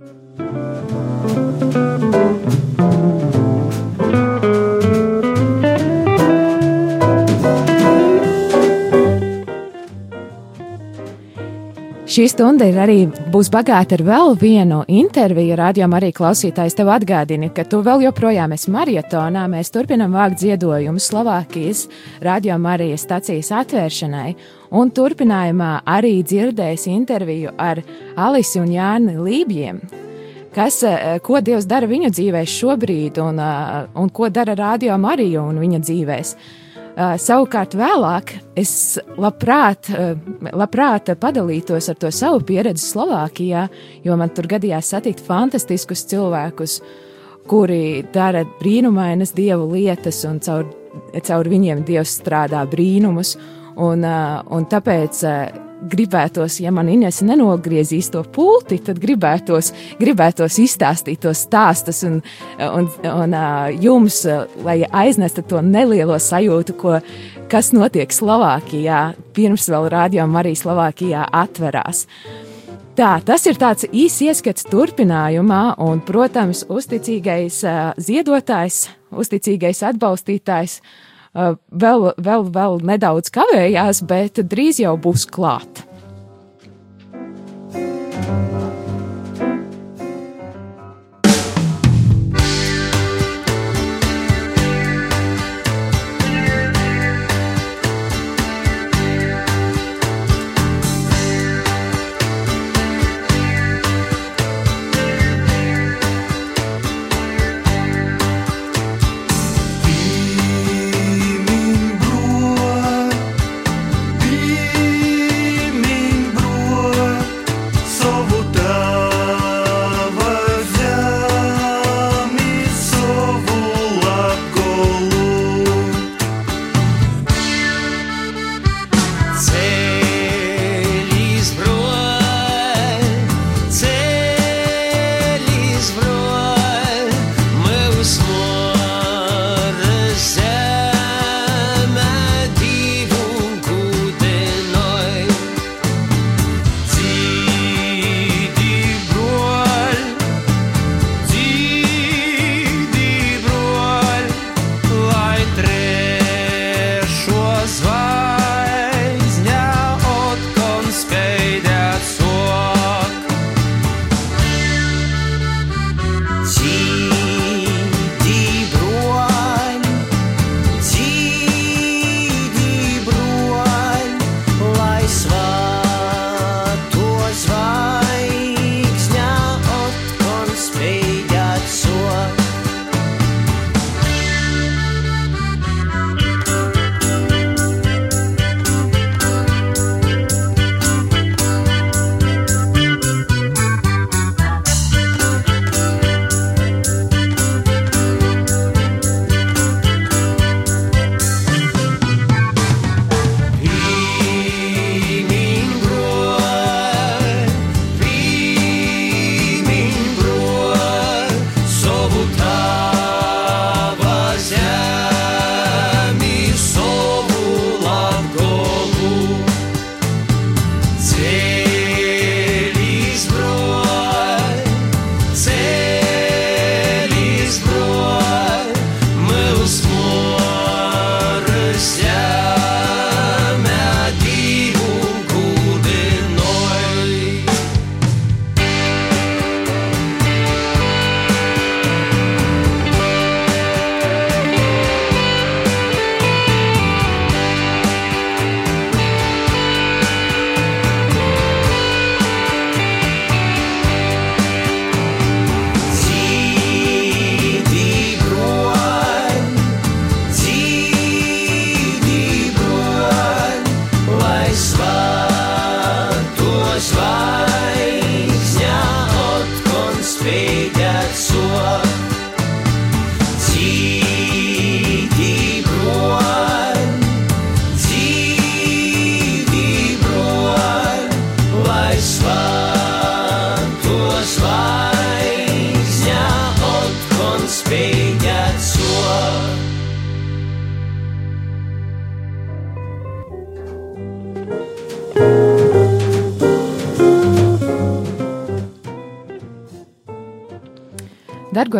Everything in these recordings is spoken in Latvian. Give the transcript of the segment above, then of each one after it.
Thank you. Šī stunda ir arī būs bagāta ar vēl vienu interviju. Radījumā arī klausītājs tev atgādina, ka tu vēl joprojām esi maratonā. Mēs turpinām vākt ziedojumus Slovākijas radījumā arī stacijas atvēršanai. Un turpinājumā arī dzirdēs interviju ar Alisi un Jāni Lībjiem, kas, eh, ko Dievs dara viņu dzīvēs šobrīd, un, eh, un ko dara Radio Marija un viņa dzīvēs. Uh, savukārt, vēlāk es labprāt, uh, labprāt padalītos ar to savu pieredzi Slovākijā, jo man tur gadījās satikt fantastiskus cilvēkus, kuri dara brīnumainas dievu lietas, un caur, caur viņiem dievs strādā brīnumus. Un, uh, un tāpēc gribētos, ja man Inês nenogriezīs to pulti, tad gribētos, gribētos izstāstīt tos stāstus un, un, un jums, lai aiznestu to nelielo sajūtu, ko, kas notiek Slovākijā, pirms vēl rādījām arī Slovākijā atverās. Tā, tas ir tāds īsts ieskats turpinājumā, un, protams, uzticīgais ziedotājs, uzticīgais atbalstītājs vēl, vēl, vēl nedaudz kavējās, bet drīz jau būs klāt.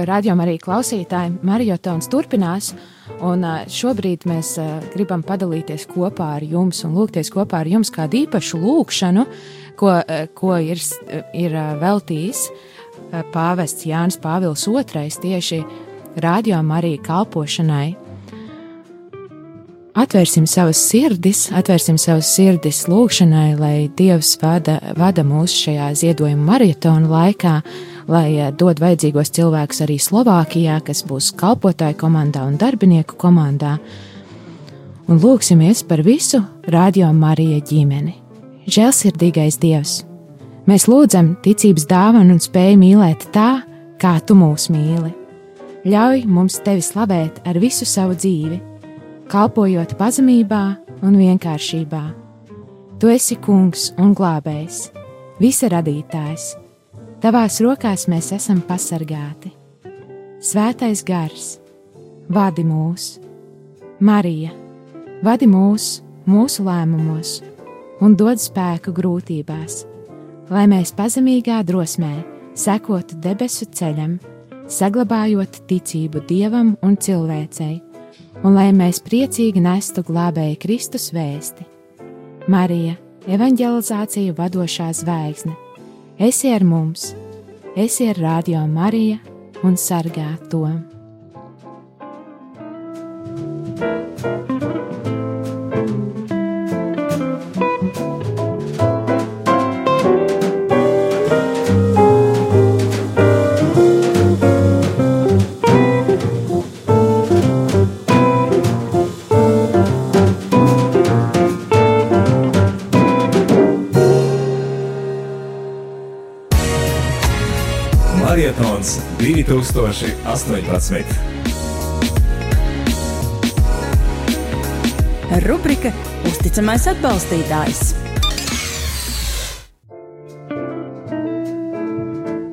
Radiomu arī klausītāji, maratons turpinās. Un šobrīd mēs gribam padalīties kopā ar jums un lūgties kopā ar jums kādu īpašu lūgšanu, ko, ko ir, ir veltījis pāvests Jānis Pāvils II tieši rādījuma arī kalpošanai. Atvērsim savas sirdis, atvērsim savas sirdis lūgšanai, lai Dievs vada, vada mūs šajā ziedojuma maratona laikā, lai eh, dod vajadzīgos cilvēkus arī Slovākijā, kas būs kalpotāju komandā un darbinieku komandā. Un lūksimies par visu Radio Marija ģimeni. Žēlsirdīgais Dievs! Mēs lūdzam ticības dāvanu un spēju mīlēt tā, kā Tu mūs mīli. Ļauj mums Tevi slavēt ar visu savu dzīvi kalpojot pazemībā un vienkāršībā. Tu esi kungs un glābējs, visa radītājs. Tavās rokās mēs esam pasargāti. Svētais gars, vadi mūs, Marija, vadi mūs mūsu lēmumos un dod spēku grūtībās, lai mēs pazemīgā drosmē sekotu debesu ceļam, saglabājot ticību dievam un cilvēcei un lai mēs priecīgi nestu glābēju Kristus vēsti. Marija, evanģelizāciju vadošā zvaigzne, esi ar mums, esi ar Radio Mariju un sargā to. Marietons 2018. Rubrika Uzticamais atbalstītājs.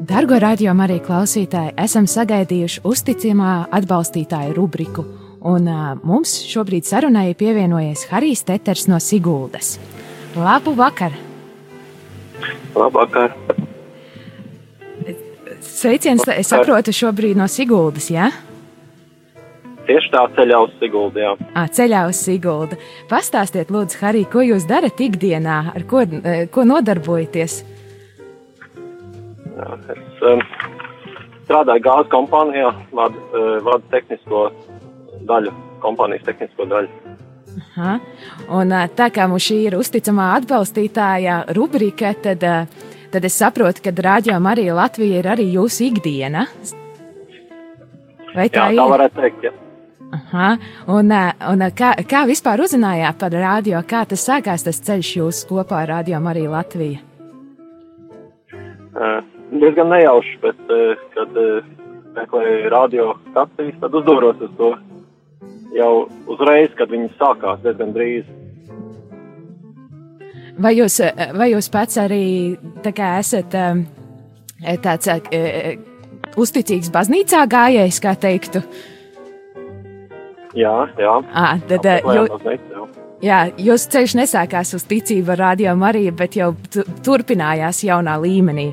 Dargo radiokamā arī klausītāji, esam sagaidījuši uzticamā atbalstītāja rubriku. Un, uh, mums šobrīd sarunai pievienojies Harijs Teters no Siguldas. Labu vakaru! Labvakar! Sveiciens, es saprotu, šobrīd no Siguldas, jā? Ja? Tieši tā ceļā uz Siguldu, jā. À, ceļā uz Siguldu. Pastāstiet, lūdzu, Harī, ko jūs darat ikdienā, ar ko, ko nodarbojaties? Jā, es um, strādāju gāzes kompānijā, vadu, uh, vadu tehnisko daļu, kompānijas tehnisko daļu. Aha. Un tā kā mums šī ir uzticamā atbalstītāja rubrika, tad uh, tad es saprotu, ka rādījuma Marija Latvija ir arī jūsu ikdiena. Vai tā jā, ir? Tā varētu teikt, jā. Aha. Un, un kā, kā vispār uzzinājāt par rādio, kā tas sākās tas ceļš jūsu kopā ar Rādio Mariju Latviju? Uh, diezgan nejauši, bet, uh, kad uh, meklēju radio stacijas, tad uzdūros uz to jau uzreiz, kad viņas sākās diezgan drīz. Vai jūs, vai jūs pats arī tā esat um, tāds uh, uzticīgs baznīcā gājējs, kā teiktu? Jā, jā. À, tad, jū, jā. jā, jūs ceļš nesākās uz ticību ar Radio Mariju, bet jau turpinājās jaunā līmenī.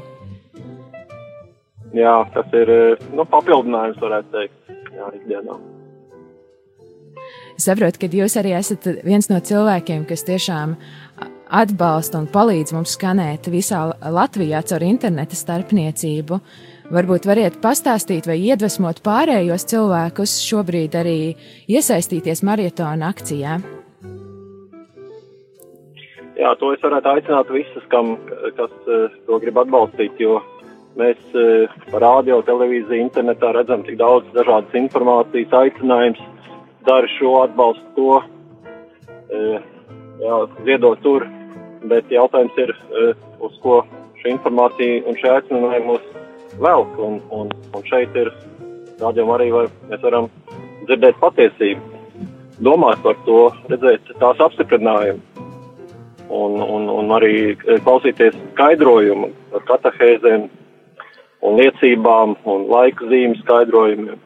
Jā, tas ir nu, papildinājums, varētu teikt, jā, ikdienā. Saprotu, ka jūs arī esat viens no cilvēkiem, kas tiešām atbalsta un palīdz mums skanēt visā Latvijā caur interneta starpniecību. Varbūt variet pastāstīt vai iedvesmot pārējos cilvēkus šobrīd arī iesaistīties maratona akcijā. Jā, to es varētu aicināt visus, kam, kas uh, to grib atbalstīt, jo mēs par radio, televīziju, internetā redzam tik daudz dažādas informācijas, aicinājums, dari šo atbalstu to, uh, jā, ziedot tur, bet jautājums ir, eh, uz ko šī informācija un šie aicinājumi mūs velk. Un, un, un šeit ir rādījumi arī, vai mēs varam dzirdēt patiesību, domāt par to, redzēt tās apstiprinājumu. Un, un, un arī eh, klausīties skaidrojumu par katahēzēm un liecībām un laika zīmju skaidrojumiem.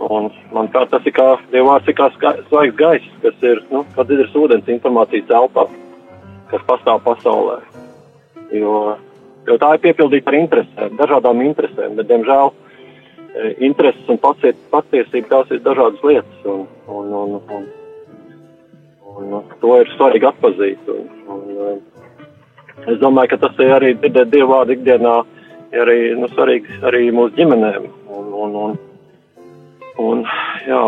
Un, manuprāt, tas ir kā dievvvārds, ir kā svaigs gaiss, kas ir, nu, kā dzidrs ūdens informācijas telpā, kas pastāv pasaulē. Jo jo tā ir piepildīta ar interesēm, dažādām interesēm, bet, diemžēl, intereses un paciet, patiesība tās ir dažādas lietas, un, un, un, un, un, un to ir svarīgi atpazīt. Un, un, es domāju, ka tas ir arī dzirdēt Dievu vārdu ikdienā, arī nu, svarīgs arī mūsu ģimenēm. Un, un, un, un, jā,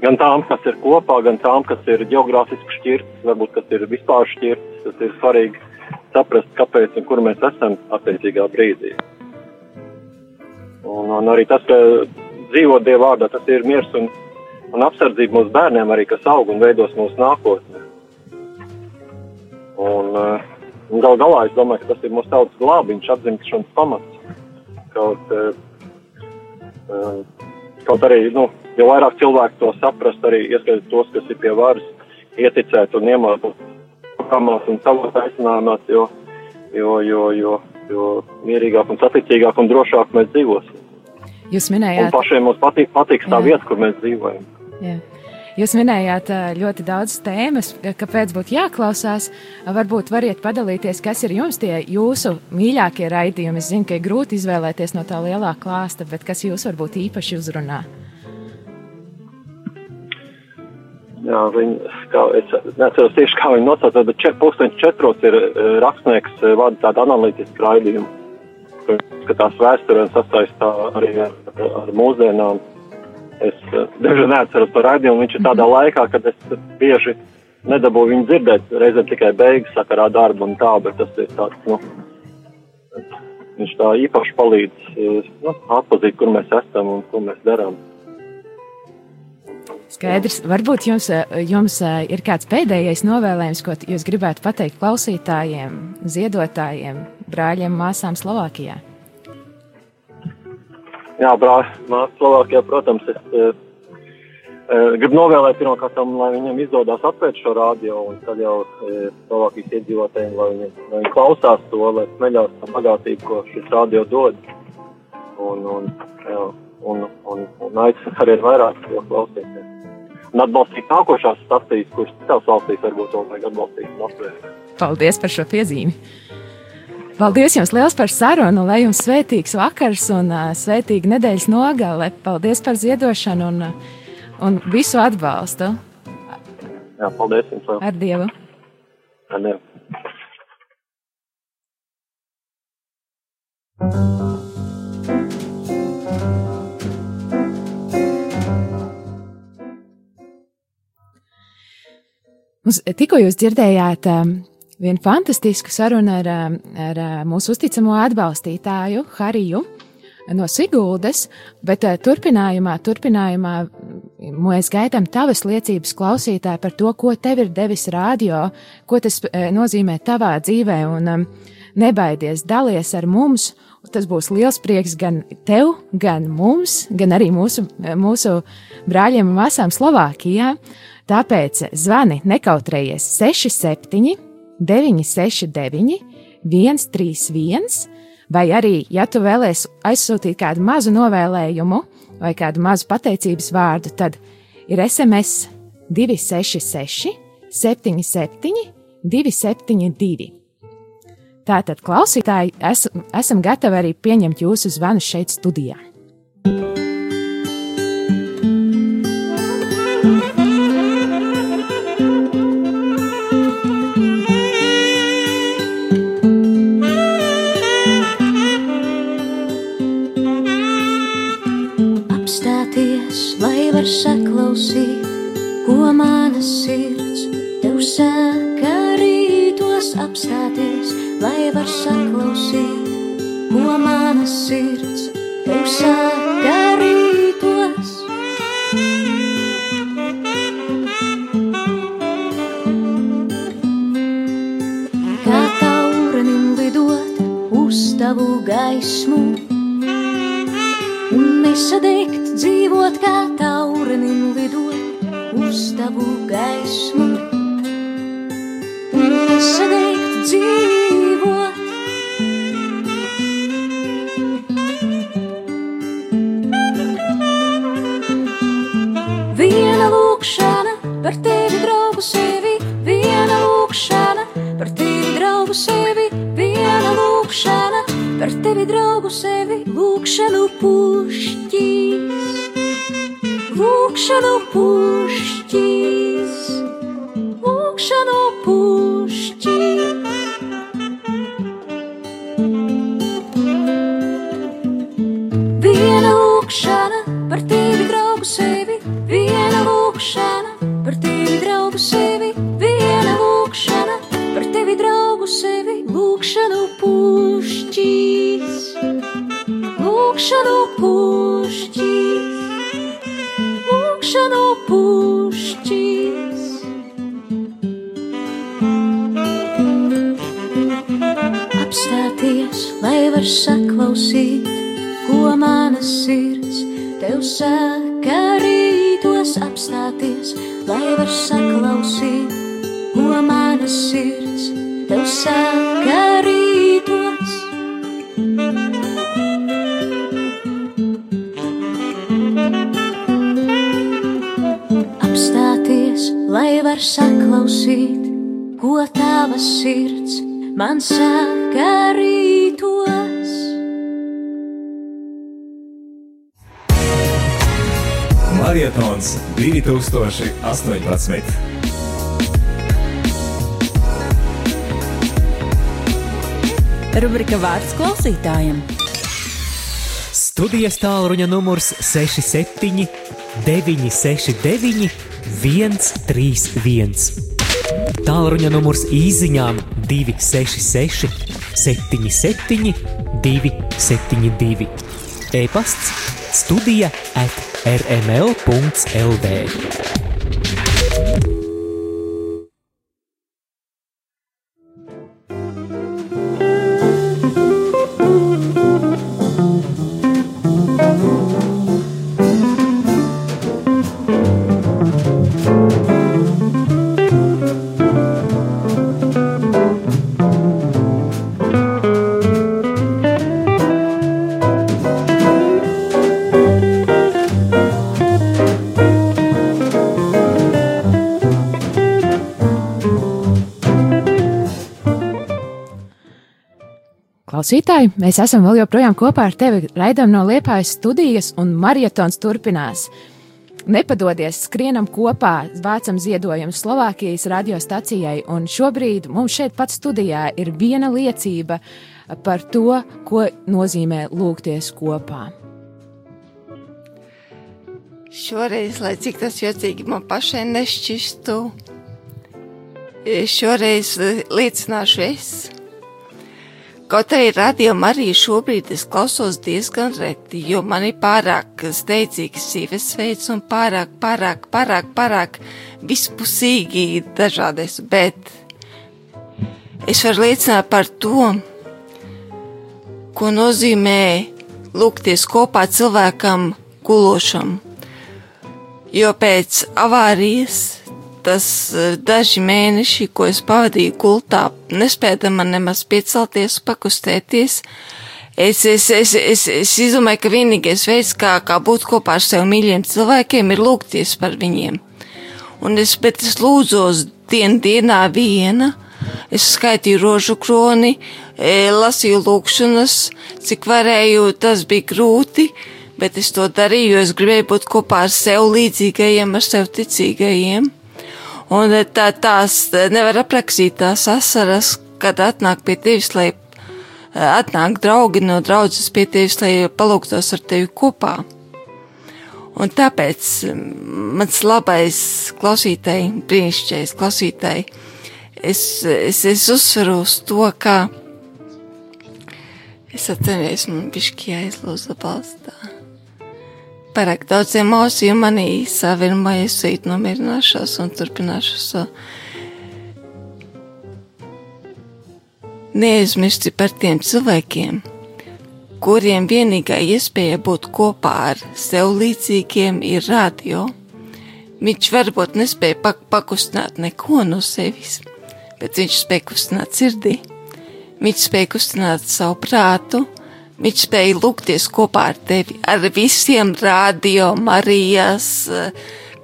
gan tām, kas ir kopā, gan tām, kas ir geogrāfiski šķirtas, varbūt kas ir vispār šķirtas. Tas ir svarīgi saprast, kāpēc un kur mēs esam attiecīgā brīdī. Un, un arī tas, ka dzīvot Dieva vārdā, tas ir miers un, un apsardzība mūsu bērniem, arī kas aug un veidos mūsu nākotni. Un, un gal galā es domāju, ka tas ir mūsu tautas glābiņš, atzimšanas pamats. Kaut, kaut arī, nu, jo vairāk cilvēku to saprast, arī ieskaitot tos, kas ir pie varas, ieticēt un iemācīt programmās un savos aicinājumos, jo, jo, jo, jo, jo mierīgāk un saticīgāk un drošāk mēs dzīvosim. Jūs minējāt, un pašiem mums patīk, patīk tā vieta, kur mēs dzīvojam. Jā. Jūs minējāt ļoti daudz tēmas, kāpēc būtu jāklausās. Varbūt variet padalīties, kas ir jums tie jūsu mīļākie raidījumi. Es zinu, ka ir grūti izvēlēties no tā lielā klāsta, bet kas jūs varbūt īpaši uzrunā? Jā, viņi, kā, es neatceros tieši, kā viņi nosauc, bet čet, pulksteņš četros ir rakstnieks vada tādu analītisku raidījumu, kur skatās vēsturē un sasaistā arī ar, ar mūsdienām. Es daži neatceros to raidījumu, viņš ir tādā laikā, kad es bieži nedabūju viņu dzirdēt, reizēm tikai beigas sakarā darba un tā, bet tas ir tāds, nu, viņš tā īpaši palīdz, nu, atpazīt, kur mēs esam un ko mēs darām. Skaidrs. Varbūt jums, jums ir kāds pēdējais novēlējums, ko jūs gribētu pateikt klausītājiem, ziedotājiem, brāļiem, māsām Slovākijā? Jā, brāļi, māsas Slovākijā, protams, es uh, gribu novēlēt pirmkārt, lai viņiem izdodas apvērt šo radio, un tad jau uh, Slovākijas iedzīvotājiem, lai viņi, lai viņi klausās to, lai smeļās tā bagātību, ko šis radio dod. Un, un, jā, un, un, un aicinu arī vairāk to klausīties un atbalstīt nākošās stāstīs, kuras citās valstīs varbūt vēl vajag atbalstīt. Paldies par šo piezīmi! Paldies jums liels par sarunu, lai jums svētīgs vakars un uh, svētīga nedēļas nogale. Paldies par ziedošanu un, un visu atbalstu. Jā, paldies jums. Vēl. Ar Dievu! Ar Dievu! Tikko jūs dzirdējāt vienu fantastisku sarunu ar, ar mūsu uzticamo atbalstītāju Hariju no Siguldas, bet uh, turpinājumā, turpinājumā mēs gaidām tavas liecības klausītāji par to, ko tev ir devis rādio, ko tas uh, nozīmē tavā dzīvē, un um, nebaidies, dalies ar mums. Tas būs liels prieks gan tev, gan mums, gan arī mūsu, mūsu brāļiem un māsām Slovākijā. Tāpēc zvani nekautrējies 67, 969, 131, vai arī, ja tu vēlēsies aizsūtīt kādu mazu novēlējumu vai kādu mazu pateicības vārdu, tad ir SMS 266, 77, 272. Tātad, klausītāji, es, esam gatavi arī pieņemt jūsu zvanu šeit studijā. Ko lūkšanu pušķīs, lūkšanu pušķīs, lūkšanu pušķīs. Apstāties, lai var saklausīt, ko mana sirds tev saka. Rītos apstāties, lai var saklausīt, ko mana sirds tev saka saklausīt, ko tava sirds man saka rītos. Marietons 2018. Rubrika vārds klausītājiem. Studijas tālruņa numurs 67 969 131. Tālruņa numurs īsiņām 266 77 272. E-pasts studija at rml.lv. Klausītāji, mēs esam vēl joprojām kopā ar tevi. Raidām no Liepājas studijas, un maratons turpinās. Nepadodies, skrienam kopā, vācam ziedojumu Slovākijas radiostacijai, un šobrīd mums šeit pat studijā ir viena liecība par to, ko nozīmē lūgties kopā. Šoreiz, lai cik tas jocīgi man pašai nešķistu, šoreiz liecināšu es. Kaut arī radījumā arī šobrīd es klausos diezgan reti, jo man ir pārāk steidzīgs dzīvesveids un pārāk, pārāk, pārāk, pārāk vispusīgi dažādas, bet es varu liecināt par to, ko nozīmē lūgties kopā cilvēkam gulošam. Jo pēc avārijas tas eh, daži mēneši, ko es pavadīju gultā, nespēdama nemaz piecelties, pakustēties, es, es, es, es, es izdomāju, ka vienīgais veids, kā, kā būt kopā ar sev mīļiem cilvēkiem, ir lūgties par viņiem. Un es, bet es lūdzos dien, dienā viena, es skaitīju rožu kroni, e, lasīju lūkšanas, cik varēju, tas bija grūti, bet es to darīju, jo es gribēju būt kopā ar sev līdzīgajiem, ar sev ticīgajiem. Un tā, tās nevar aprakstīt tās asaras, kad atnāk pie tevis, lai atnāk draugi no draudzes pie tevis, lai palūgtos ar tevi kopā. Un tāpēc mans labais klausītāji, brīnišķīgais klausītāji, es, es, es uzsveru uz to, ka es atceros, man bišķi aizlūza balstā pārāk daudz emociju manī savirma, es īt nomierināšos un turpināšu savu. Neaizmirsti par tiem cilvēkiem, kuriem vienīgā iespēja būt kopā ar sev līdzīgiem ir radio. Viņš varbūt nespēja pak pakustināt neko no sevis, bet viņš spēja kustināt sirdī. Viņš spēja kustināt savu prātu, Viņš spēja lūgties kopā ar tevi, ar visiem radio, Marijas eh,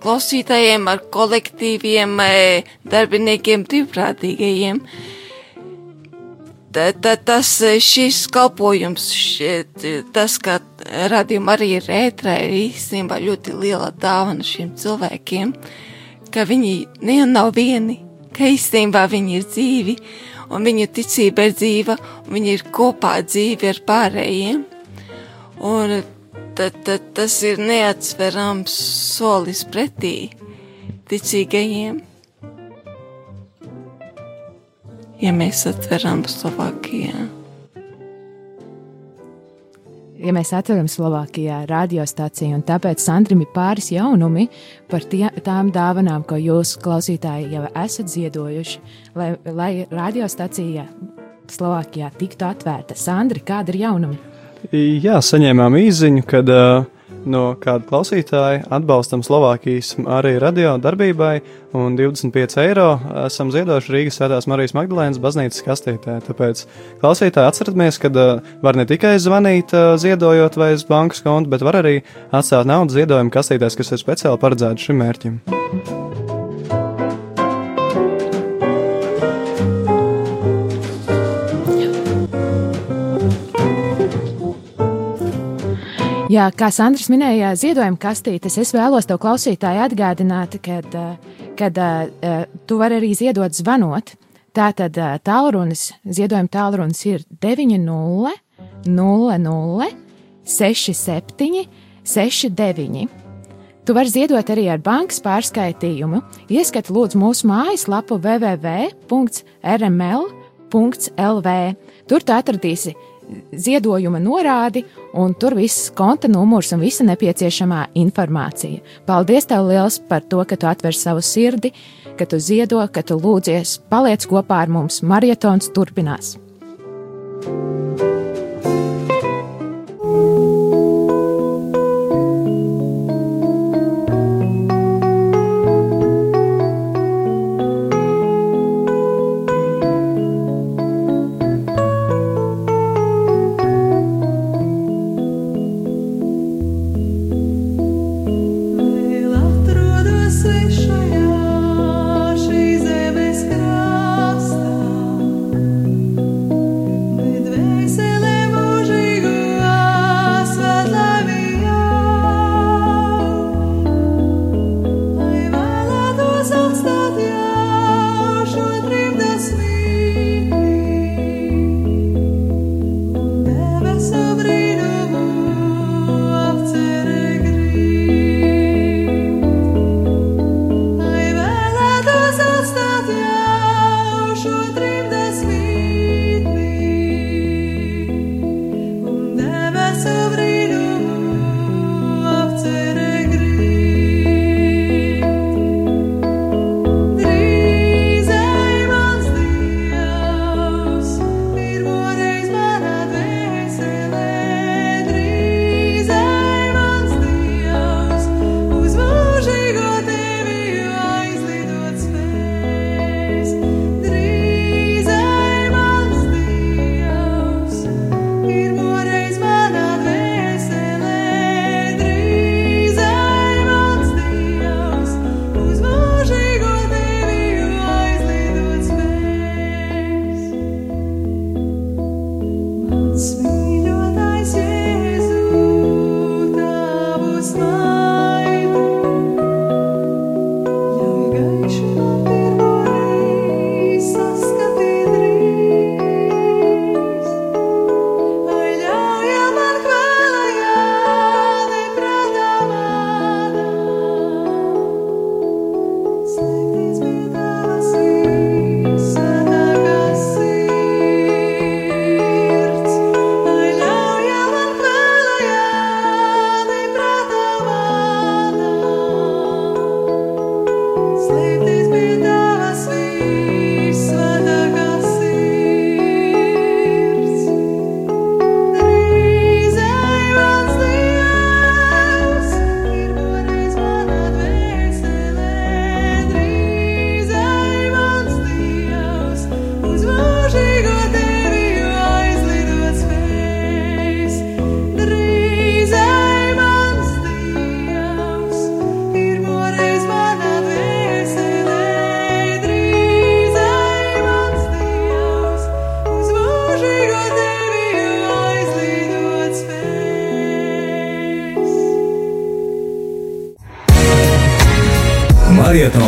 klausītājiem, ar kolektīviem eh, darbiniekiem, brīvprātīgajiem. tas šis kalpojums, šķiet, tas, ka radījuma arī ir ētrē, ir īstenībā ļoti liela dāvana šiem cilvēkiem, ka viņi nav vieni, ka īstenībā viņi ir dzīvi, un viņu ticība ir dzīva, un viņi ir kopā dzīvi ar pārējiem. Un tad, tad tas ir neatsverams solis pretī ticīgajiem ja mēs atveram Slovākijā. Ja mēs atveram Slovākijā radiostaciju, un tāpēc Sandrim ir pāris jaunumi par tie, tām dāvanām, ko jūs, klausītāji, jau esat ziedojuši, lai, lai radiostacija Slovākijā tiktu atvērta. Sandri, kāda ir jaunumi? Jā, saņēmām īziņu, kad uh, no kāda klausītāja atbalstam Slovākijas arī radio darbībai, un 25 eiro esam ziedojuši Rīgas Svētās Marijas Magdalēnas baznīcas kastītē. Tāpēc klausītāji atceramies, ka uh, var ne tikai zvanīt uh, ziedojot vai uz bankas kontu, bet var arī atstāt naudu ziedojumu kastītēs, kas ir speciāli paredzēti šim mērķim. Jā, kā Sandrs minēja, ziedojuma kastītes, es vēlos tev klausītāji atgādināt, kad, kad uh, tu vari arī ziedot zvanot. Tātad uh, tālrunis, ziedojuma tālrunis ir 900 00 67 69. Tu vari ziedot arī ar bankas pārskaitījumu. Ieskati lūdzu mūsu mājaslapu www.rml.lv. Tur tu atradīsi ziedojuma norādi, un tur viss konta numurs un visa nepieciešamā informācija. Paldies tev liels par to, ka tu atver savu sirdi, ka tu ziedo, ka tu lūdzies, paliec kopā ar mums, marietons turpinās.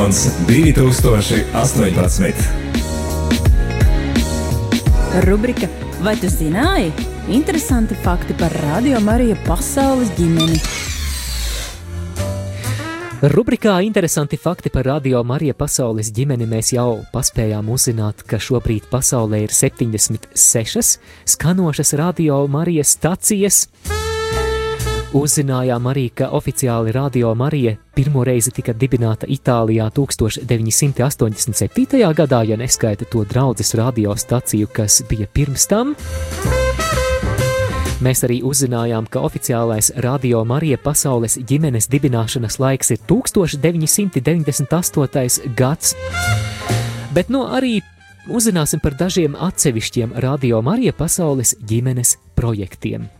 Marietons 2018. Rubrika Vai tu zināji? Interesanti fakti par Radio Mariju pasaules ģimeni. Rubrikā Interesanti fakti par Radio Marija pasaules ģimeni mēs jau paspējām uzzināt, ka šobrīd pasaulē ir 76 skanošas Radio Marijas stacijas. Uzzinājām arī, ka oficiāli Radio Marija pirmo reizi tika dibināta Itālijā 1987. gadā, ja neskaita to draudzes radiostaciju, kas bija pirms tam. Mēs arī uzzinājām, ka oficiālais Radio Marija pasaules ģimenes dibināšanas laiks ir 1998. gads. Bet nu arī uzzināsim par dažiem atsevišķiem Radio Marija pasaules ģimenes projektiem.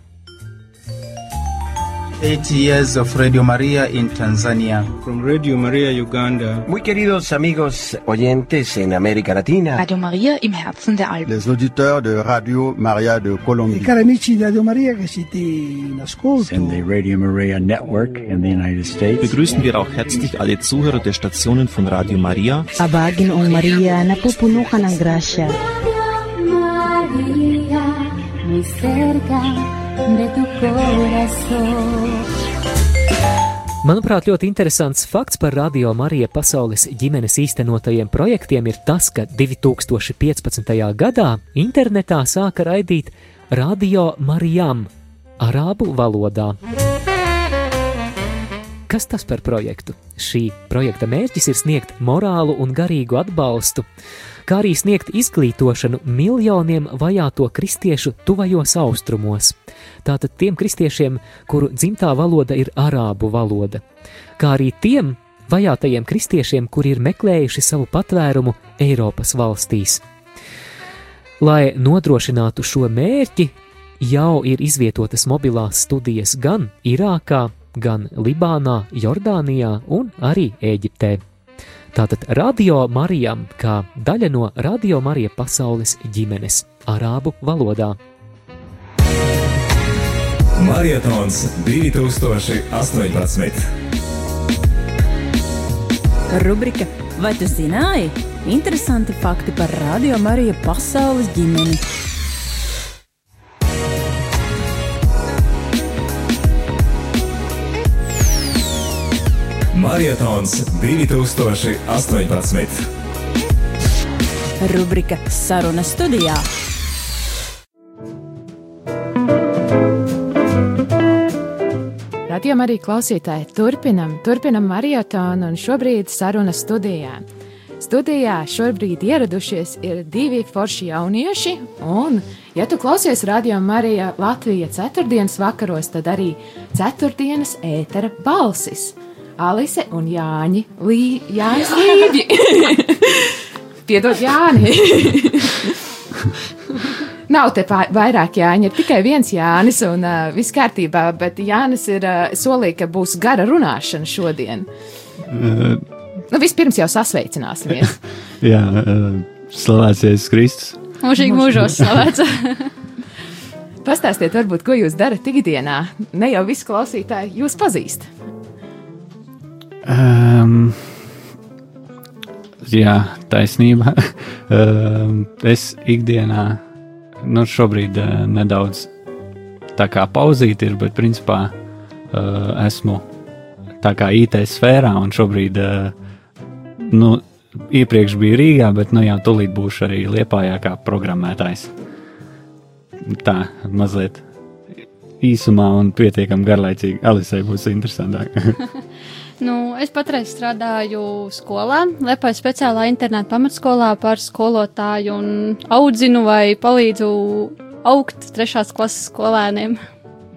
80 years of Radio Maria in Tanzania. From Radio Maria Uganda. Muy queridos amigos oyentes en América Latina. Radio Maria im Herzen der Alpen. Les auditeurs de Radio Maria de Colombie. I cari amici di Radio Maria che siete in ascolto. In the Radio Maria Network in the United States. Begrüßen wir auch herzlich alle Zuhörer der Stationen von Radio Maria. Abagin o Maria napupunukan ng grasya. Maria, muy cerca de tu corazón. Manuprāt, ļoti interesants fakts par Radio Marija pasaules ģimenes īstenotajiem projektiem ir tas, ka 2015. gadā internetā sāka raidīt Radio Marijam arābu valodā. Kas tas par projektu? Šī projekta mērķis ir sniegt morālu un garīgu atbalstu, kā arī sniegt izglītošanu miljoniem vajāto kristiešu tuvajos austrumos. Tātad tiem kristiešiem, kuru dzimtā valoda ir arābu valoda, kā arī tiem vajātajiem kristiešiem, kuri ir meklējuši savu patvērumu Eiropas valstīs. Lai nodrošinātu šo mērķi, jau ir izvietotas mobilās studijas gan Irākā, gan Libānā, Jordānijā un arī Eģiptē. Tātad Radio Marijam kā daļa no Radio Marija pasaules ģimenes arābu valodā. Marietons 2018. Rubrika Vai tu zināji? Interesanti fakti par Radio Mariju pasaules ģimeni. Marietons 2018. Rubrika Saruna studijā. Radījumā arī klausītāji turpinam, turpinam marietonu un šobrīd saruna studijā. Studijā šobrīd ieradušies ir divi forši jaunieši, un, ja tu klausies radio Marija Latvija ceturtdienas vakaros, tad arī ceturtdienas ētera balsis. Alise un Jāņi Lī, Jānis Līģi. Piedod Jāni. Nav te vairāk Jāņa, ir tikai viens Jānis, un uh, viss kārtībā, bet Jānis ir uh, solīja, ka būs gara runāšana šodien. Uh, Nu, vispirms jau sasveicināsimies. jā, uh, slavēts Jēzus Kristus. Mūžīgi mūžos slavēts. Pastāstiet, varbūt, ko jūs darat ikdienā. Ne jau visi klausītāji jūs pazīst. Um, jā, taisnība. um, es ikdienā, nu, šobrīd uh, nedaudz tā kā pauzīt ir, bet principā uh, esmu tā kā IT sfērā un šobrīd, uh, nu, iepriekš biju Rīgā, bet nu jau tūlīt būšu arī Liepājā kā programmētājs. Tā, mazliet īsumā un pietiekami garlaicīgi. Alisai būs interesantāk. Nu, es patreiz strādāju skolā, Liepājas speciālā interneta pamatskolā par skolotāju un audzinu vai palīdzu augt trešās klases skolēniem.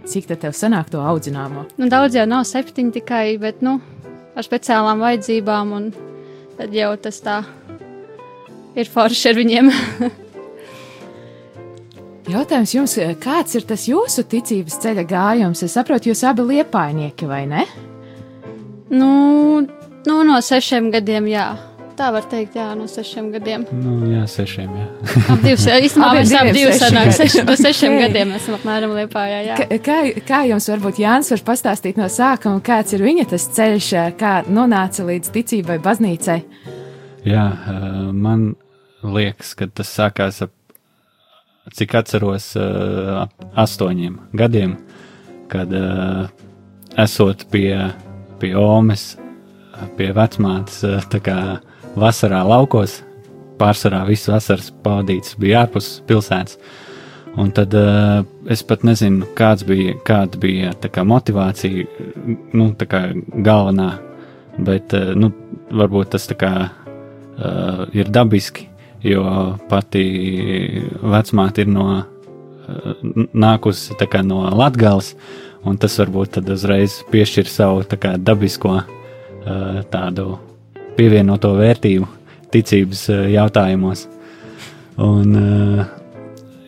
Cik tad tev sanāk to audzināmo? Nu, daudz jau nav septiņi tikai, bet, nu, ar speciālām vajadzībām un tad jau tas tā ir forši ar viņiem. Jautājums jums, kāds ir tas jūsu ticības ceļa gājums? Es saprotu, jūs abi liepainieki, vai ne? Nu, nu, no sešiem gadiem, jā. tā var teikt, jā, no sešiem gadiem. Nu, jā, sešiem. Jā. Ap divus, īstenībā Abi mēs ap diviem divus seši no sešiem Ok. gadiem esam apmēram liepājā, jā. Kā, kā, kā jums varbūt Jānis var pastāstīt no sākuma, kāds ir viņa tas ceļš, kā nonāca līdz ticībai baznīcai? Jā, man liekas, ka tas sākās ap, cik atceros, ap astoņiem gadiem, kad esot pie, pie Omes, pie vecmātes, eh, tā kā vasarā laukos, pārsvarā visu vasaras pavadīts bija ārpus pilsētas. Un tad uh, es pat nezinu, kāds bija, kāda bija tā kā motivācija, nu, tā kā galvenā, bet, uh, nu, varbūt tas tā kā uh, ir dabiski, jo pati vecmāte ir no, uh, nākusi tā kā no Latgales, un tas varbūt tad uzreiz piešķir savu kā dabisko tādu pievienoto vērtību ticības jautājumos. Un,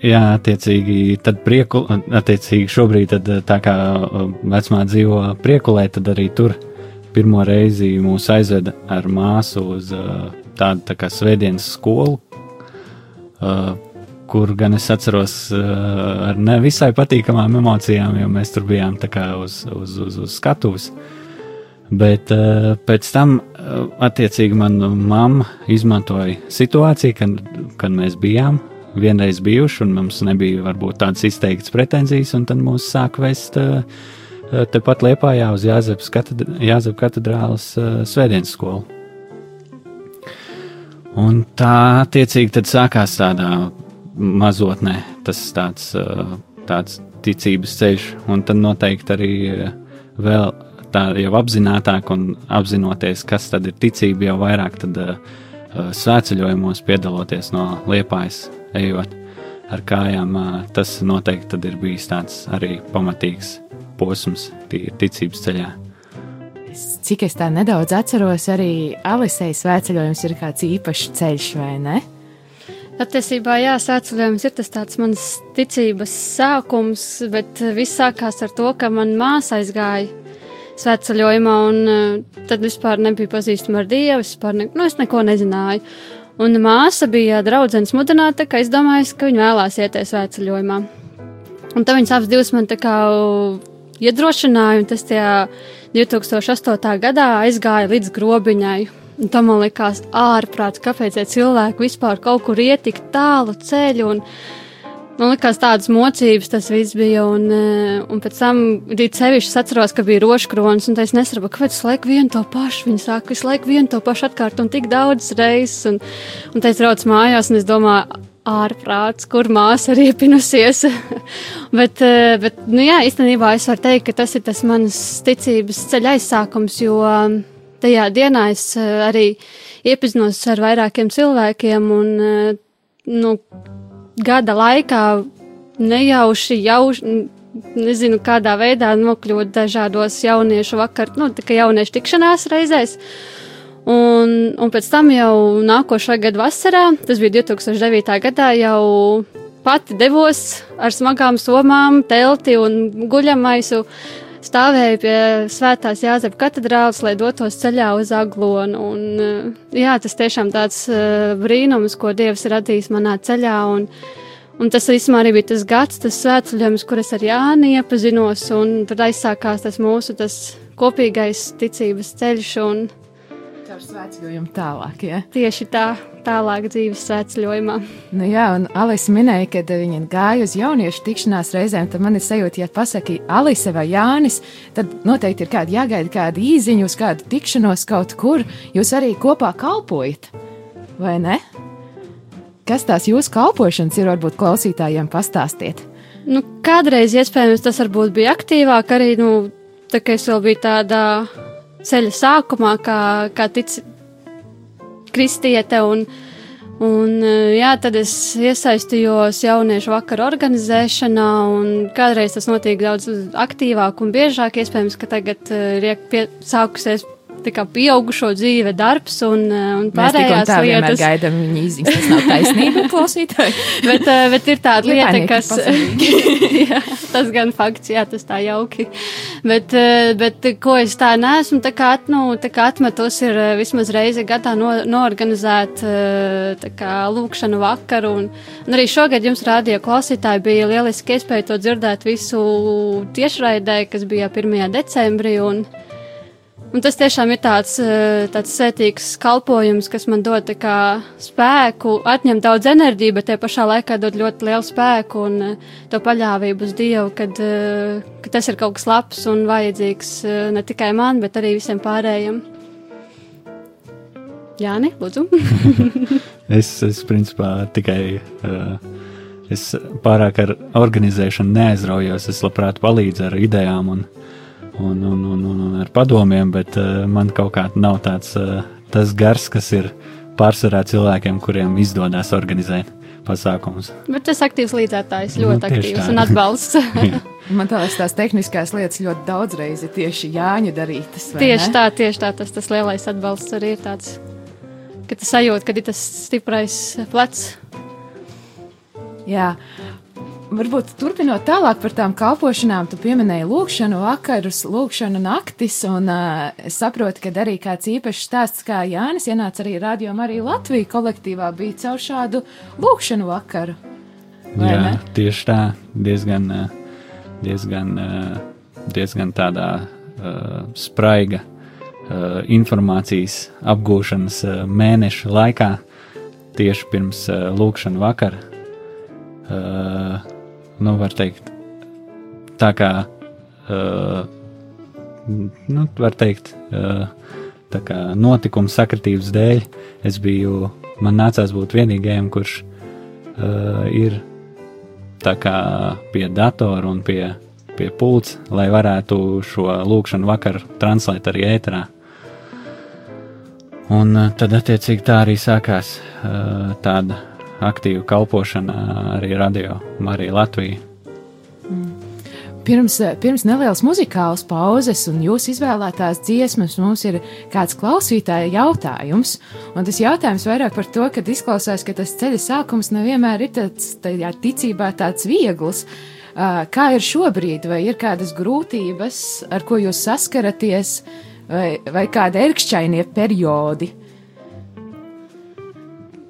jā, attiecīgi, tad prieku, attiecīgi šobrīd, tad, tā kā vecmā dzīvo priekulē, tad arī tur pirmo reizi mūs aizveda ar māsu uz tādu tā kā svētdienas skolu, kur gan es atceros uh, ar ne visai patīkamām emocijām, jo mēs tur bijām uz, uz, uz, uz skatuves. Bet uh, pēc tam, uh, attiecīgi, mana mamma izmantoja situāciju, kad, kad mēs bijām vienreiz bijuši, un mums nebija varbūt tādas izteiktas pretenzijas, un tad mūs sāk vest uh, tepat Liepājā uz Jāzepas katedr katedrālas uh, svētdienas skolu. Un tā attiecīgi sākās tādā mazotnē, tas tāds, tāds ticības ceļš, un tad noteikti arī vēl tā jau apzinātāk un apzinoties, kas tad ir ticība, jau vairāk tad svētceļojumos piedaloties no liepājas, ejot ar kājām, tas noteikti ir bijis tāds arī pamatīgs posms ticības ceļā. Cik es tā nedaudz atceros, arī Alisei svētceļojums ir kāds īpašs ceļš, vai ne? Patiesībā, jā, sēcelējums ir tas tāds mans ticības sākums, bet viss sākās ar to, ka man māsa aizgāja svētceļojumā, un eh, tad vispār nebija pazīstama ar Dievu, vispār ne, nu, es neko nezināju. Un māsa bija draudzenes mudināta, ka es domāju, ka viņa vēlās ieties svētceļojumā. Un tad viņas abas divas man tā kā iedrošināja, un tas tajā 2008. gadā aizgāja līdz grobiņai. Un tam man likās ārprāts, kāpēc cilvēki vispār kaut kur iet tik tālu ceļu. Un, Man liekas, tādas mocības tas viss bija. Un, eh, un pēc tam rīt sevišķi atceros, ka bija rožkronis. Un es nesaprotu, kāpēc visu laiku vienu to pašu. Viņi saka, visu laiku vienu to pašu atkārtot un tik daudz reizes. Un, un es braucu mājās un es domāju, ārprāts, kur māsa ir iepinusies. bet, eh, bet, nu jā, īstenībā es varu teikt, ka tas ir tas mans ticības ceļa aizsākums, jo tajā dienā es eh, arī iepazinos ar vairākiem cilvēkiem un, eh, nu, gada laikā nejauši jau, nezinu, kādā veidā nokļūt dažādos jauniešu vakar, nu, tā kā jauniešu tikšanās reizēs. Un, un pēc tam jau nākošā gada vasarā, tas bija 2009. gadā, jau pati devos ar smagām somām, telti un guļamaisu. Stāvēju pie Svētās Jāzepa katedrāles, lai dotos ceļā uz Aglonu. Un, eh, jā, tas tiešām tāds uh, brīnums, ko Dievs ir radījis manā ceļā. Un, un tas īstenībā arī bija tas gads, tas svētceļojums, kur es ar Jāni iepazinos. Un tad aizsākās tas mūsu tas kopīgais ticības ceļš. Un, Caur svētceļojumu tālāk, ja? Tieši tā, tālāk dzīves svētceļojumā. Nu jā, un Alise minēja, ka viņa gāja uz jauniešu tikšanās reizēm. Tad man ir sajūta, ja pasaki Alise vai Jānis, tad noteikti ir kāda jāgaida kāda īziņa uz kādu tikšanos kaut kur. Jūs arī kopā kalpojat, vai ne? Kas tās jūsu kalpošanas ir, varbūt klausītājiem pastāstiet? Nu, kādreiz iespējams tas varbūt bija aktīvāk, arī nu, tā kā es vēl biju tādā ceļa sākumā, kā, kā tic kristiete. Un, un, jā, tad es iesaistījos jauniešu vakaru organizēšanā, un kādreiz tas notiek daudz aktīvāk un biežāk. Iespējams, ka tagad ir pie, sākusies tā kā pieaugušo dzīve, darbs un, eh, un Mēs pārējās tā lietas. gaidām viņa izziņas. Tas nav taisnība, klausītāji. bet, eh, bet ir tāda lieta, kas. jā, tas gan fakts, jā, tas tā jauki. Bet, eh, bet ko es tā neesmu, tā kā, nu, tā kā atmetos ir vismaz reizi gadā no, noorganizēt tā kā lūkšanu vakaru. Un, un arī šogad jums rādīja klausītāji bija lieliski iespēja to dzirdēt visu tiešraidē, kas bija 1. decembrī. Un, Un tas tiešām ir tāds, eh, tāds sētīgs kalpojums, kas man dod kā spēku, atņem daudz enerģiju, bet te pašā laikā dod ļoti lielu spēku un eh, to paļāvību uz Dievu, kad, eh, ka tas ir kaut kas labs un vajadzīgs ne tikai man, bet arī visiem pārējiem. Jāni, lūdzu. Es, es principā tikai uh, es pārāk ar organizēšanu neaizraujos. Es labprāt palīdzu ar idejām un, un, un, un, un, un ar padomiem, bet uh, man kaut kā nav tāds uh, tas gars, kas ir pārsvarā cilvēkiem, kuriem izdodas organizēt pasākumus. bet tas aktīvs līdzētājs, Nu, ļoti tieši aktīvs tā. un atbalsts. Man liekas, tās tehniskās lietas ļoti daudzreiz ir tieši Jāņa darītas. vai tieši ne? tā, tieši tā, tas, tas lielais atbalsts arī ir tāds, ka tas sajūt, ka ir tas stiprais plecs. Jā. Varbūt turpinot tālāk par tām kalpošanām, tu pieminēji lūkšanu vakarus, lūkšanu naktis, un uh, es saprotu, ka arī kāds īpašs stāsts kā Jānis ienāca arī radio arī Latviju kolektīvā bija caur šādu lūkšanu vakaru. Jā, ne? tieši tā, diezgan, eh, diezgan, eh, diezgan tādā uh, spraiga uh, informācijas apgūšanas uh, mēneša laikā, tieši pirms uh, lūkšana vakara. Uh, nu, var teikt, tā kā, uh, nu, var teikt, uh, tā kā notikuma sakritības dēļ, es biju, man nācās būt vienīgajam, kurš uh, ir tā kā pie datora un pie, pie pults, lai varētu šo lūkšanu vakaru translēt arī ēterā. Un tad, attiecīgi, tā arī sākās uh, tāda aktīva kalpošana arī radio Marija Latvija. Pirms, pirms nelielas muzikālas pauzes un jūsu izvēlētās dziesmas mums ir kāds klausītāja jautājums. Un tas jautājums vairāk par to, ka izklausās, ka tas ceļa sākums nevienmēr ir tāds, tajā ticībā tāds viegls. Ā, Kā ir šobrīd, vai ir kādas grūtības, ar ko jūs saskaraties, vai, vai kādi ērkšķainie periodi?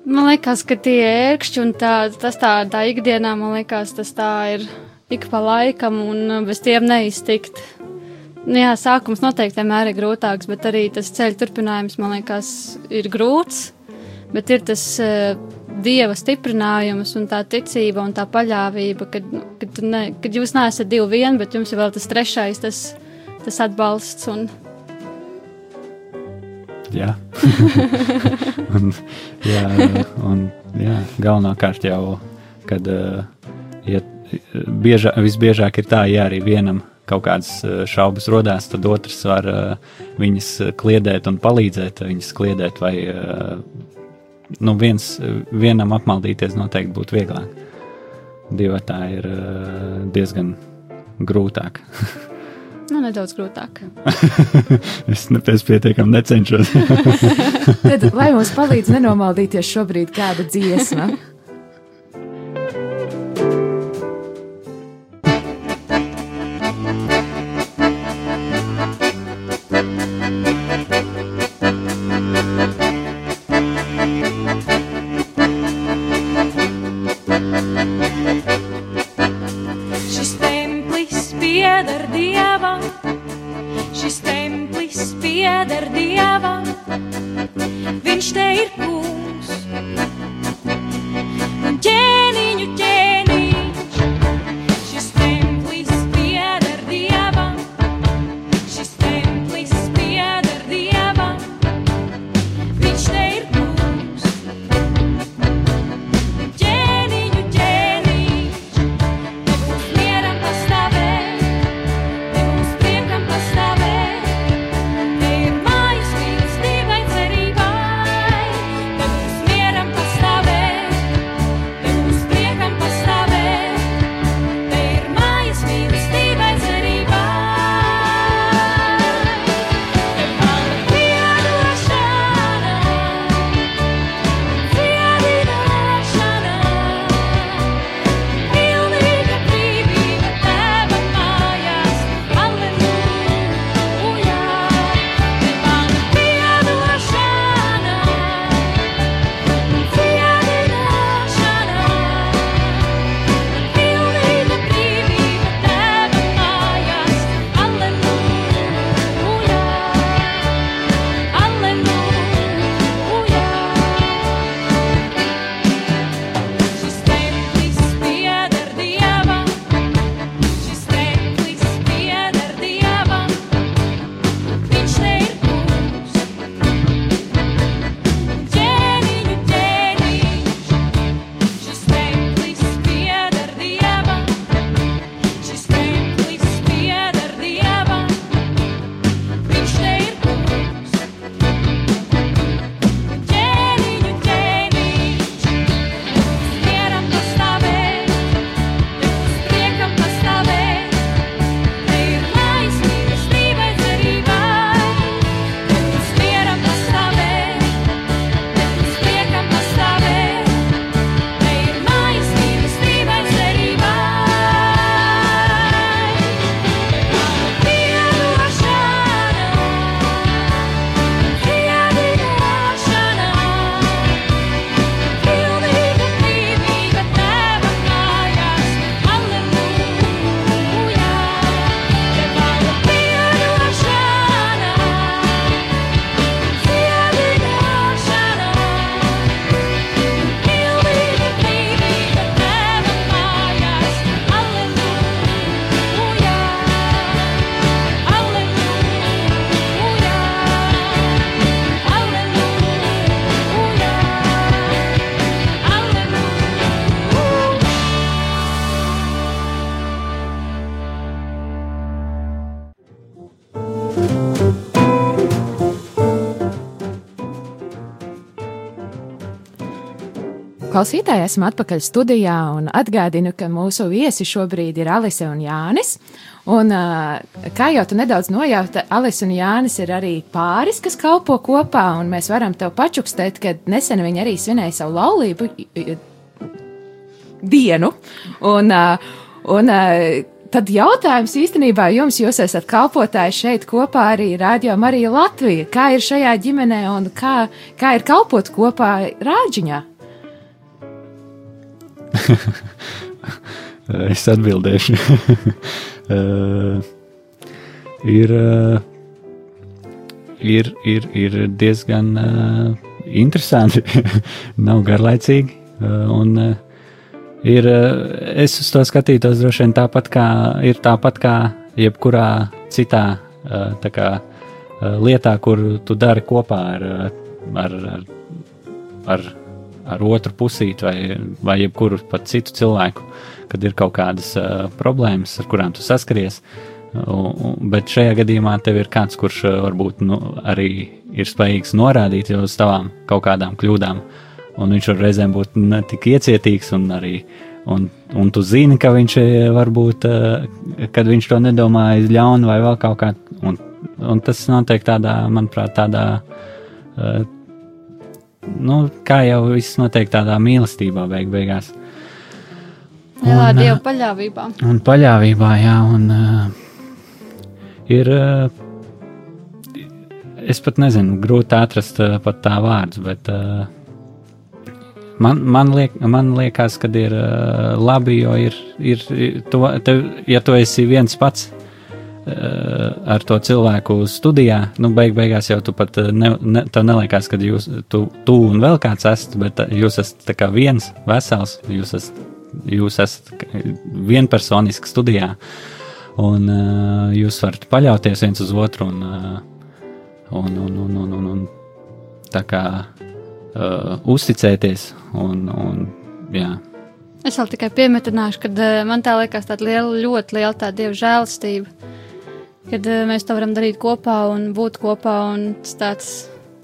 Man liekas, ka tie ērkšķi un tā, tas tā, tā ikdienā, man liekas, tas tā ir ik pa laikam un uh, bez tiem neiztikt. Nu, jā, sākums noteikti vienmēr ir grūtāks, bet arī tas ceļa turpinājums, man liekas, ir grūts. Bet ir tas uh, dieva stiprinājums un tā ticība un tā paļāvība, kad, nu, kad, ne, kad jūs neesat divi vien, bet jums ir vēl tas trešais, tas, tas atbalsts. Un, Jā, un, jā, un jā, galvenokārt jau, kad ja, biežā, visbiežāk ir tā, ja arī vienam kaut kādas uh, šaubas rodās, tad otrs var viņas kliedēt un palīdzēt viņas kliedēt, vai nu viens, vienam apmaldīties noteikti būtu vieglāk. Divatā ir diezgan grūtāk. nu, nedaudz grūtāk. es nepēc pietiekami necenšos. Tad, lai mums palīdz nenomaldīties šobrīd kāda dziesma. Klausītāji, esam atpakaļ studijā un atgādinu, ka mūsu viesi šobrīd ir Alise un Jānis. Un, kā jau tu nedaudz nojauta, Alise un Jānis ir arī pāris, kas kalpo kopā, un mēs varam tev pačukstēt, ka nesen viņi arī svinēja savu laulību dienu. Un, un tad jautājums īstenībā jums, jūs esat kalpotāji šeit kopā arī Rādio Marija Latvija. Kā ir šajā ģimenē un kā, kā ir kalpot kopā Rāģiņā? es atbildēšu. uh, ir, uh, ir, ir, ir diezgan uh, interesanti, nav garlaicīgi. Un, ir, es uz to skatītos droši vien tāpat kā, ir tāpat kā jebkurā citā kā, lietā, kur tu dari kopā ar, ar, ar, ar ar otru pusīti vai, vai jebkuru pat citu cilvēku, kad ir kaut kādas uh, problēmas, ar kurām tu saskaries. Uh, bet šajā gadījumā tev ir kāds, kurš uh, varbūt nu, arī ir spējīgs norādīt uz tavām kaut kādām kļūdām. Un viņš var reizēm būt ne tik iecietīgs, un arī un, un tu zini, ka viņš varbūt, kad viņš to nedomāja ļaunu vai vēl kaut kā. Un, un tas notiek tādā, manuprāt, tādā nu, kā jau viss notiek tādā mīlestībā, beig beigās. Jā, un, Dieva paļāvībā. Un paļāvībā, jā, un uh, ir. Uh, es pat nezinu, grūti atrast uh, pat tā vārdus, bet uh, man, man, liek, man liekas, ka ir uh, labi, jo ir, ir tu, tev, ja tu esi viens pats, ar to cilvēku studijā, nu, beig beigās jau tu pat eh, ne, ne, tev neliekās, ka jūs, tu, tu un vēl kāds esat, bet eh, jūs esat tā kā viens vesels, jūs esat, jūs esat vienpersoniski studijā, un jūs varat paļauties viens uz otru un, un, un, un, un, un, un tā kā uh, uzticēties un, un jā. Es vēl tikai piemetināšu, ka man tā liekas tāda liela, ļoti liela tā dieva žēlastība kad uh, mēs to varam darīt kopā un būt kopā. Un tas tāds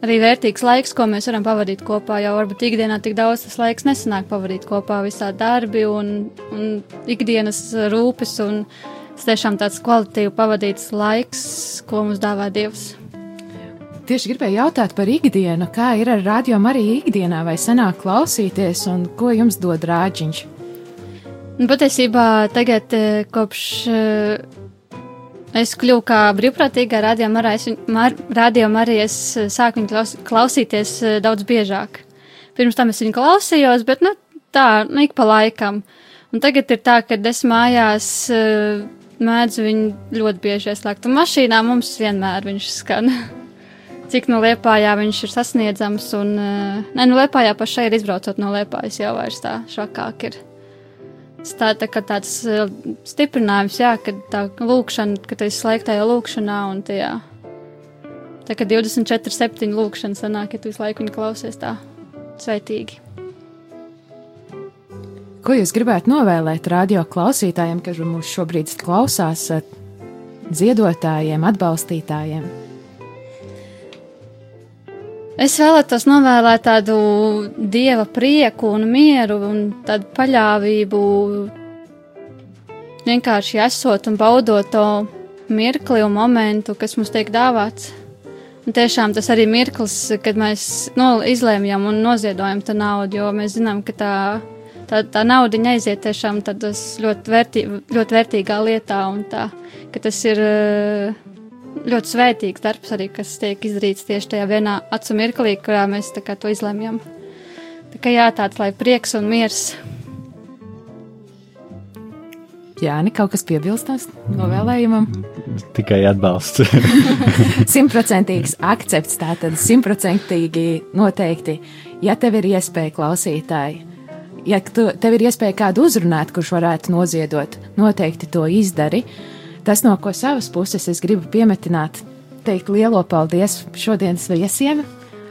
arī vērtīgs laiks, ko mēs varam pavadīt kopā. Jau varbūt ikdienā tik daudz tas laiks nesanāk pavadīt kopā, visā darbi un, un ikdienas rūpes. Un tas tiešām tāds kvalitīvi pavadīts laiks, ko mums dāvā Dievs. Tieši gribēju jautāt par ikdienu, kā ir ar radio arī ikdienā, vai senāk klausīties, un ko jums dod rāģiņš? Nu, patiesībā tagad kopš Es kļuvu kā brīvprātīgā rādījumā arī es eh, sāku viņu klaus, klausīties eh, daudz biežāk. Pirms tam es viņu klausījos, bet nu, tā, nu, ik pa laikam. Un tagad ir tā, ka es mājās uh, mēdzu viņu ļoti bieži ieslēgt. Un mašīnā mums vienmēr viņš skan. Cik no liepājā viņš ir sasniedzams, un, uh, nē, nu, liepājā pašai ir izbraucot no liepājas jau vairs tā šakāk ir. Tā, tā kā tāds uh, stiprinājums, jā, ka tā lūkšana, ka tu esi slēgtajā lūkšanā un tajā. Tā kā 24, 7 lūkšana sanāk, ja tu visu laiku viņu klausies tā sveitīgi. Ko jūs gribētu novēlēt radio klausītājiem, kas mūs šobrīd klausās, dziedotājiem, atbalstītājiem? Es vēlētos novēlēt tādu dieva prieku un mieru un tādu paļāvību, vienkārši esot un baudot to mirkli un momentu, kas mums tiek dāvāts. Un tiešām tas arī mirklis, kad mēs no, izlēmjam un noziedojam tā naudu, jo mēs zinām, ka tā, tā, tā nauda aiziet tiešām ļoti, vērtī, ļoti vērtīgā lietā un tā, ka tas ir. Uh, ļoti svētīgs darbs arī, kas tiek izdarīts tieši tajā vienā acu mirklī, kurā mēs to izlemjam. Tā kā jā, tāds lai prieks un miers. Jā, ne kaut kas piebilstams novēlējumam. Tikai atbalsts. Simtprocentīgs akcepts, tātad simtprocentīgi noteikti, ja tev ir iespēja klausītāji. Ja tu, tev ir iespēja kādu uzrunāt, kurš varētu noziedot, noteikti to izdari. Uh, Tas, no ko savas puses es gribu piemetināt, teikt lielo paldies šodienas viesiem,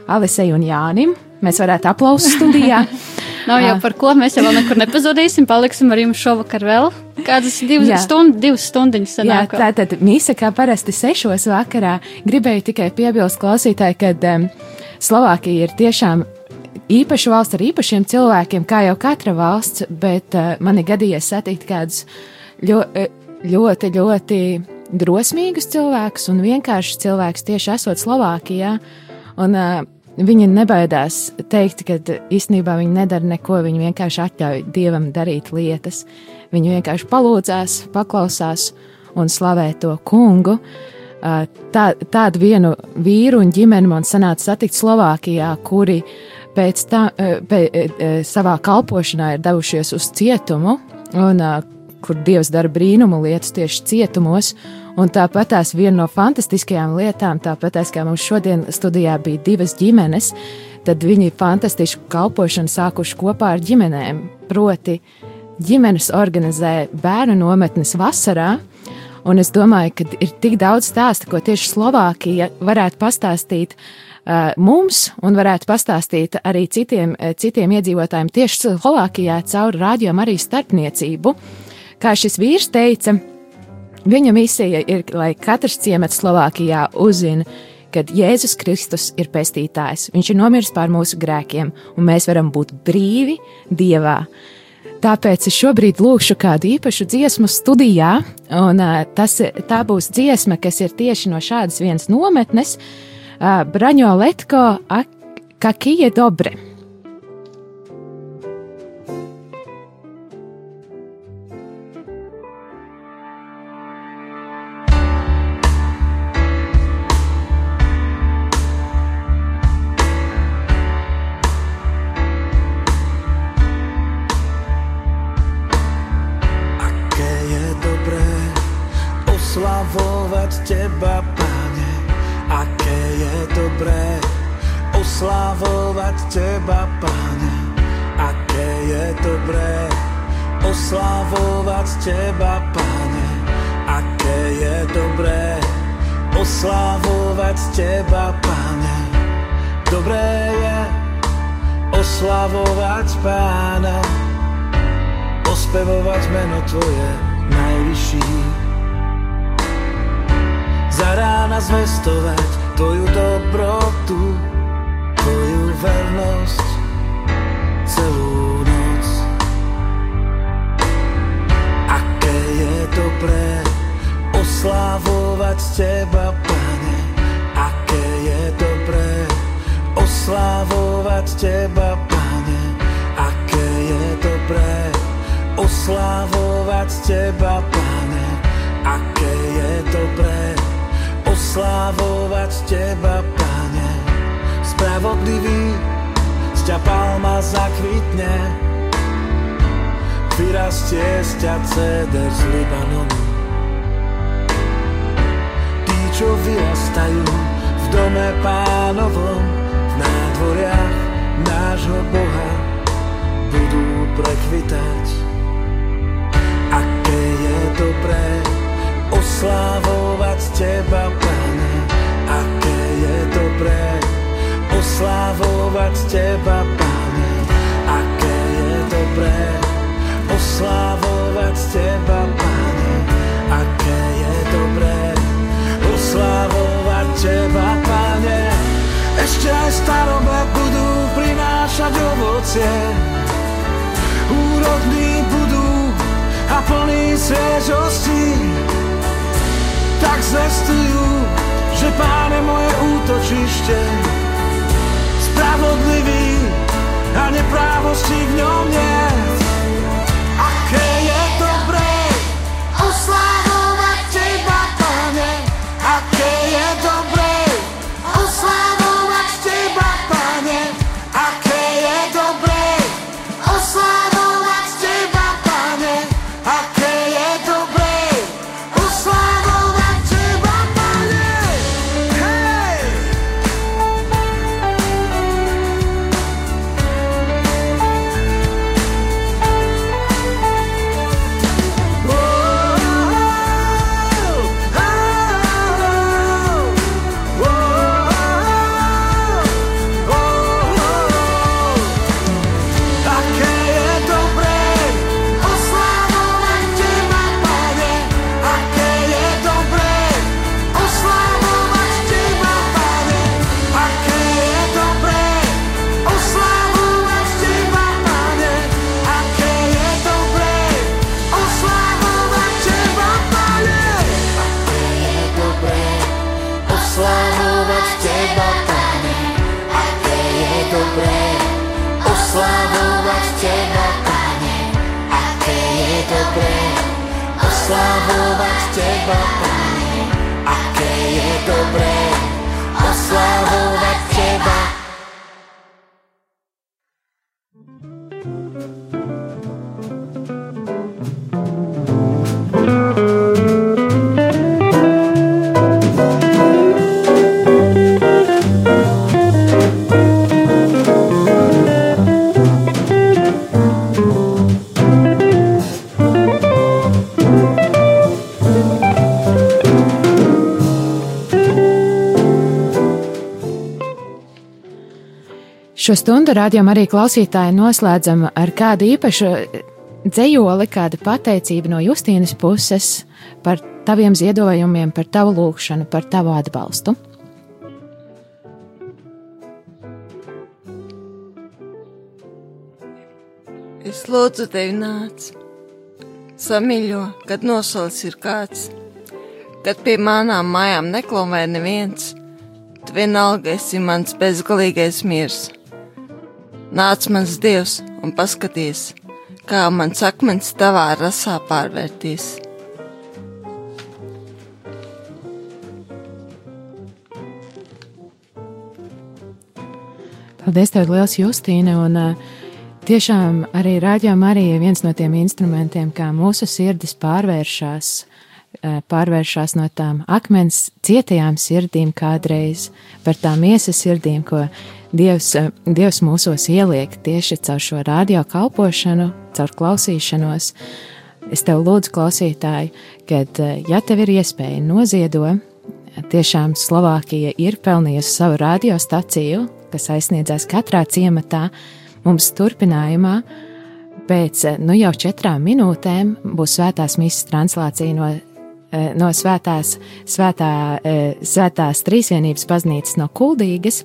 Alisei un Jānim. Mēs varētu aplausīt studijā. Nav jau par ko mēs jau nekur nepazudīsim. Paliksim ar jums šovakar vēl kādas divas, stund, divas stundiņas. Sanāk. Jā, tā tad mīsa kā parasti sešos vakarā. Gribēju tikai piebilst klausītāji, ka um, Slovākija ir tiešām īpaša valsts ar īpašiem cilvēkiem, kā jau katra valsts, bet uh, man ir gadījies satikt kādus ļo, ļoti, ļoti drosmīgus cilvēkus un vienkāršus cilvēkus tieši esot Slovākijā. Un, uh, Viņi nebaidās teikt, ka īstenībā viņi nedara neko, viņi vienkārši atļauj dievam darīt lietas. Viņi vienkārši palūdzās, paklausās un slavē to kungu. Tā, tādu vienu vīru un ģimeni man sanāca satikt Slovākijā, kuri pēc tam savā kalpošanā ir devušies uz cietumu, un kur Dievs dara brīnumu lietas tieši cietumos. Un tāpat tās viena no fantastiskajām lietām, tāpat tās kā mums šodien studijā bija divas ģimenes, tad viņi fantastisku kalpošanu sākuši kopā ar ģimenēm. Proti, ģimenes organizē bērnu nometnes vasarā, un es domāju, ka ir tik daudz stāstu, ko tieši Slovākija varētu pastāstīt uh, mums, un varētu pastāstīt arī citiem, citiem iedzīvotājiem tieši Slovākijā caur rādījumu arī starpniecību. Kā šis vīrs teica, Viņa misija ir, lai katrs ciemats Slovākijā uzzina, ka Jēzus Kristus ir pestītājs. Viņš ir nomiris pār mūsu grēkiem, un mēs varam būt brīvi Dievā. Tāpēc es šobrīd lūkšu kādu īpašu dziesmu studijā, un tas, tā būs dziesma, kas ir tieši no šādas vienas nometnes, Braņo Letko, Kakija Dobre. ťa palma zakvitne, vyrastie z ťa ceder z Libanonu. Tí, čo vyrastajú v dome pánovom, v nádvoriach nášho Boha, budú prekvitať. Aké je dobré oslavovať teba, Pane, aké je dobré oslávovať Teba, Pane, aké je dobré, oslávovať Teba, Pane, aké je dobré, oslávovať Teba, Pane. Ešte aj staroba budú prinášať ovocie, úrodní budú a plný sviežosti, tak zvestujú, že Páne moje útočište, spravodlivý a neprávosti v ňom nie. Šo stundu rādījumā arī klausītāji noslēdzam ar kādu īpašu dzējoli, kāda pateicība no Justīnas puses par taviem ziedojumiem, par tavu lūgšanu, par tavu atbalstu. Es lūdzu tevi nāc, samīļo, kad nosolis ir kāds, kad pie manām mājām neklomē neviens, tu vienalga esi mans bezgalīgais miers. Nāc mans dievs un paskaties, kā mans akmens tavā rasā pārvērtīs. Paldies, tev liels, Justīne! Un, uh, tiešām arī rādījumā arī viens no tiem instrumentiem, kā mūsu sirdis pārvēršas, uh, pārvēršas no tām akmens cietajām sirdīm kādreiz par tām miesas sirdīm, ko Dievs, Dievs mūsos ieliek tieši caur šo radio kalpošanu, caur klausīšanos. Es tev lūdzu, klausītāji, kad, ja tev ir iespēja noziedo, tiešām Slovākija ir pelnījusi savu radiostaciju, kas aizsniedzās katrā ciematā. Mums turpinājumā pēc nu jau četrām minūtēm būs svētās misijas translācija no, no svētās, svētā, svētās trīsvienības baznīcas no Kuldīgas.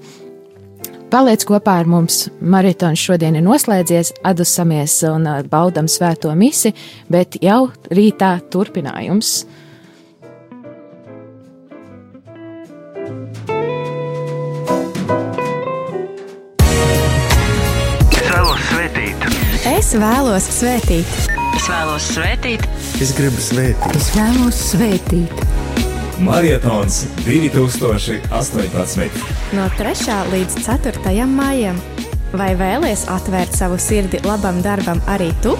Paliec kopā ar mums. Maratons šodien ir noslēdzies, atdusamies un baudam svēto misi, bet jau rītā turpinājums. Es vēlos svētīt. Es vēlos svētīt. Es gribu svētīt. Es vēlos svētīt. Marietons 2018. No 3. līdz 4. maijam. Vai vēlies atvērt savu sirdi labam darbam arī tu?